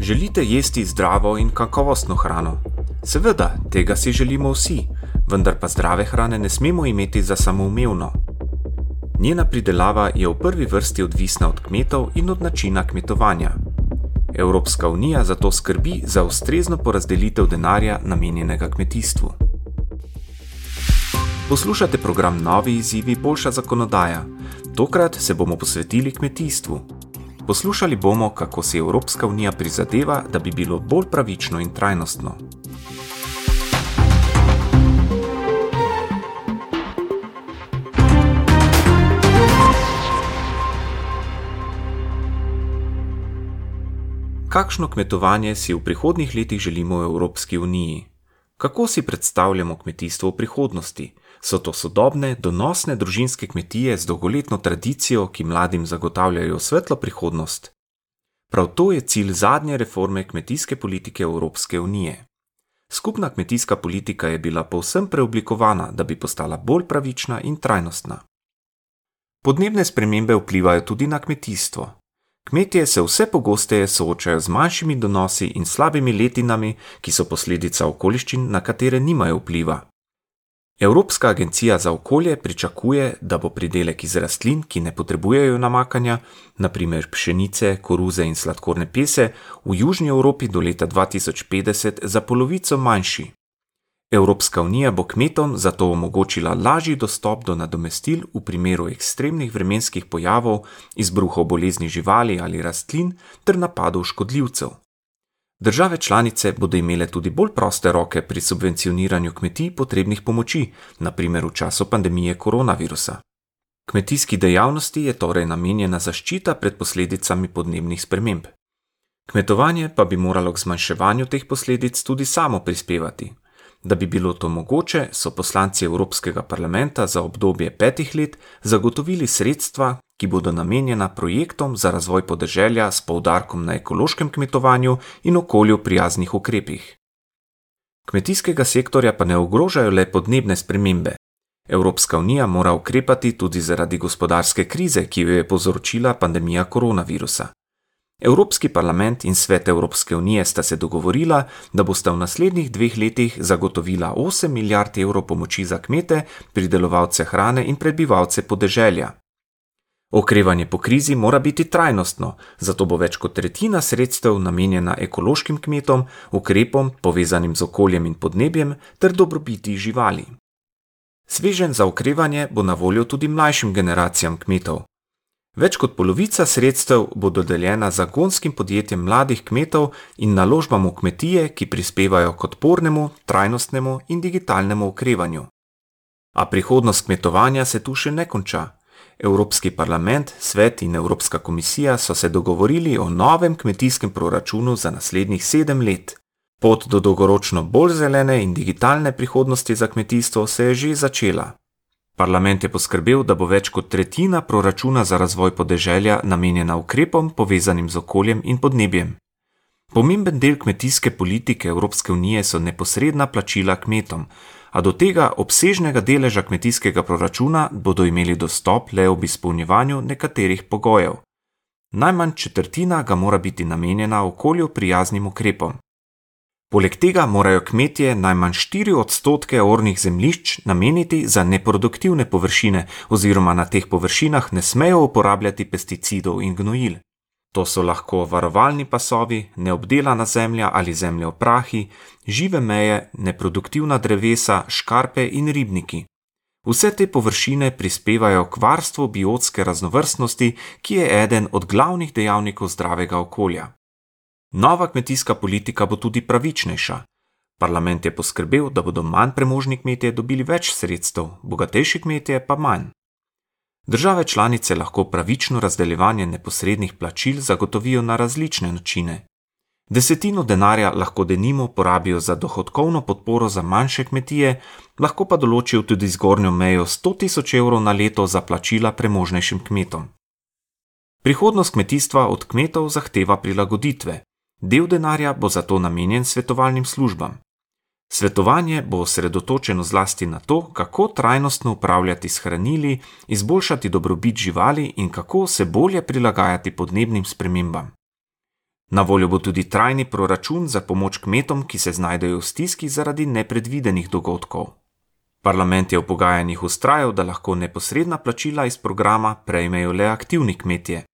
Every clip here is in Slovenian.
Želite jesti zdravo in kakovostno hrano? Seveda, tega si želimo vsi, vendar pa zdrave hrane ne smemo imeti za samoumevno. Njena pridelava je v prvi vrsti odvisna od kmetov in od načina kmetovanja. Evropska unija zato skrbi za ustrezno porazdelitev denarja namenjenega kmetijstvu. Poslušate program Novi izzivi, boljša zakonodaja. Tokrat se bomo posvetili kmetijstvu. Poslušali bomo, kako si Evropska unija prizadeva, da bi bilo bolj pravično in trajnostno. Kakšno kmetovanje si v prihodnih letih želimo v Evropski uniji? Kako si predstavljamo kmetijstvo v prihodnosti? So to sodobne, donosne družinske kmetije z dolgoletno tradicijo, ki mladim zagotavljajo svetlo prihodnost? Prav to je cilj zadnje reforme kmetijske politike Evropske unije. Skupna kmetijska politika je bila povsem preoblikovana, da bi postala bolj pravična in trajnostna. Podnebne spremembe vplivajo tudi na kmetijstvo. Kmetje se vse pogosteje soočajo z manjšimi donosi in slabimi letinami, ki so posledica okoliščin, na katere nimajo vpliva. Evropska agencija za okolje pričakuje, da bo pridelek iz rastlin, ki ne potrebujejo namakanja, naprimer pšenice, koruze in sladkorne pese, v Južni Evropi do leta 2050 za polovico manjši. Evropska unija bo kmetom zato omogočila lažji dostop do nadomestil v primeru ekstremnih vremenskih pojavov, izbruhov bolezni živali ali rastlin ter napadov škodljivcev. Države članice bodo imele tudi bolj proste roke pri subvencioniranju kmetij potrebnih pomoči, naprimer v času pandemije koronavirusa. Kmetijski dejavnosti je torej namenjena zaščita pred posledicami podnebnih sprememb. Kmetovanje pa bi moralo k zmanjševanju teh posledic tudi samo prispevati. Da bi bilo to mogoče, so poslanci Evropskega parlamenta za obdobje petih let zagotovili sredstva, ki bodo namenjena projektom za razvoj podeželja s poudarkom na ekološkem kmetovanju in okolju prijaznih ukrepih. Kmetijskega sektorja pa ne ogrožajo le podnebne spremembe. Evropska unija mora ukrepati tudi zaradi gospodarske krize, ki jo je povzročila pandemija koronavirusa. Evropski parlament in svet Evropske unije sta se dogovorila, da bosta v naslednjih dveh letih zagotovila 8 milijard evrov pomoči za kmete, pridelovalce hrane in prebivalce podeželja. Okrevanje po krizi mora biti trajnostno, zato bo več kot tretjina sredstev namenjena ekološkim kmetom, ukrepom povezanim z okoljem in podnebjem ter dobrobiti živali. Svežen za okrevanje bo na voljo tudi mlajšim generacijam kmetov. Več kot polovica sredstev bo dodeljena zagonskim podjetjem mladih kmetov in naložbam v kmetije, ki prispevajo k odpornemu, trajnostnemu in digitalnemu okrevanju. A prihodnost kmetovanja se tu še ne konča. Evropski parlament, svet in Evropska komisija so se dogovorili o novem kmetijskem proračunu za naslednjih sedem let. Pot do dolgoročno bolj zelene in digitalne prihodnosti za kmetijstvo se je že začela. Parlament je poskrbel, da bo več kot tretjina proračuna za razvoj podeželja namenjena ukrepom povezanim z okoljem in podnebjem. Pomemben del kmetijske politike Evropske unije so neposredna plačila kmetom, a do tega obsežnega deleža kmetijskega proračuna bodo imeli dostop le ob izpolnjevanju nekaterih pogojev. Najmanj četrtina ga mora biti namenjena okolju prijaznim ukrepom. Poleg tega morajo kmetje najmanj 4 odstotke ornih zemljišč nameniti za neproduktivne površine, oziroma na teh površinah ne smejo uporabljati pesticidov in gnojil. To so lahko varovalni pasovi, neobdelana zemlja ali zemlja v prahi, žive meje, neproduktivna drevesa, škarpe in ribniki. Vse te površine prispevajo k varstvu biotske raznovrstnosti, ki je eden od glavnih dejavnikov zdravega okolja. Nova kmetijska politika bo tudi pravičnejša. Parlament je poskrbel, da bodo manj premožni kmetje dobili več sredstev, bogatejši kmetje pa manj. Države članice lahko pravično razdeljevanje neposrednih plačil zagotovijo na različne načine. Desetino denarja lahko denimo porabijo za dohodkovno podporo za manjše kmetije, lahko pa določijo tudi zgornjo mejo 100 tisoč evrov na leto za plačila premožnejšim kmetom. Prihodnost kmetijstva od kmetov zahteva prilagoditve. Del denarja bo zato namenjen svetovalnim službam. Svetovanje bo osredotočeno zlasti na to, kako trajnostno upravljati s hranili, izboljšati dobrobit živali in kako se bolje prilagajati podnebnim spremembam. Na voljo bo tudi trajni proračun za pomoč kmetom, ki se znajdejo v stiski zaradi nepredvidenih dogodkov. Parlament je v pogajanjih ustrajal, da lahko neposredna plačila iz programa prejmejo le aktivni kmetje.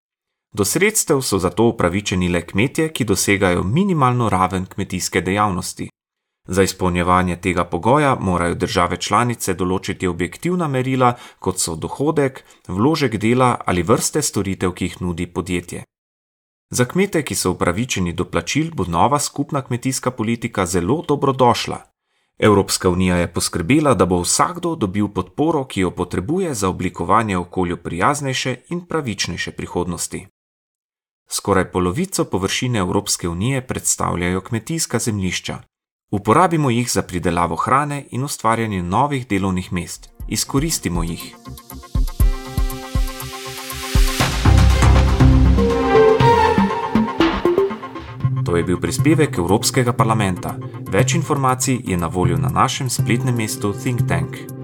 Do sredstev so zato upravičeni le kmetje, ki dosegajo minimalno raven kmetijske dejavnosti. Za izpolnjevanje tega pogoja morajo države članice določiti objektivna merila, kot so dohodek, vložek dela ali vrste storitev, ki jih nudi podjetje. Za kmete, ki so upravičeni do plačil, bo nova skupna kmetijska politika zelo dobrodošla. Evropska unija je poskrbela, da bo vsakdo dobil podporo, ki jo potrebuje za oblikovanje okolju prijaznejše in pravičnejše prihodnosti. Skoraj polovico površine Evropske unije predstavljajo kmetijska zemljišča. Uporabimo jih za pridelavo hrane in ustvarjanje novih delovnih mest. Izkoristimo jih. To je bil prispevek Evropskega parlamenta. Več informacij je na voljo na našem spletnem mestu Think Tank.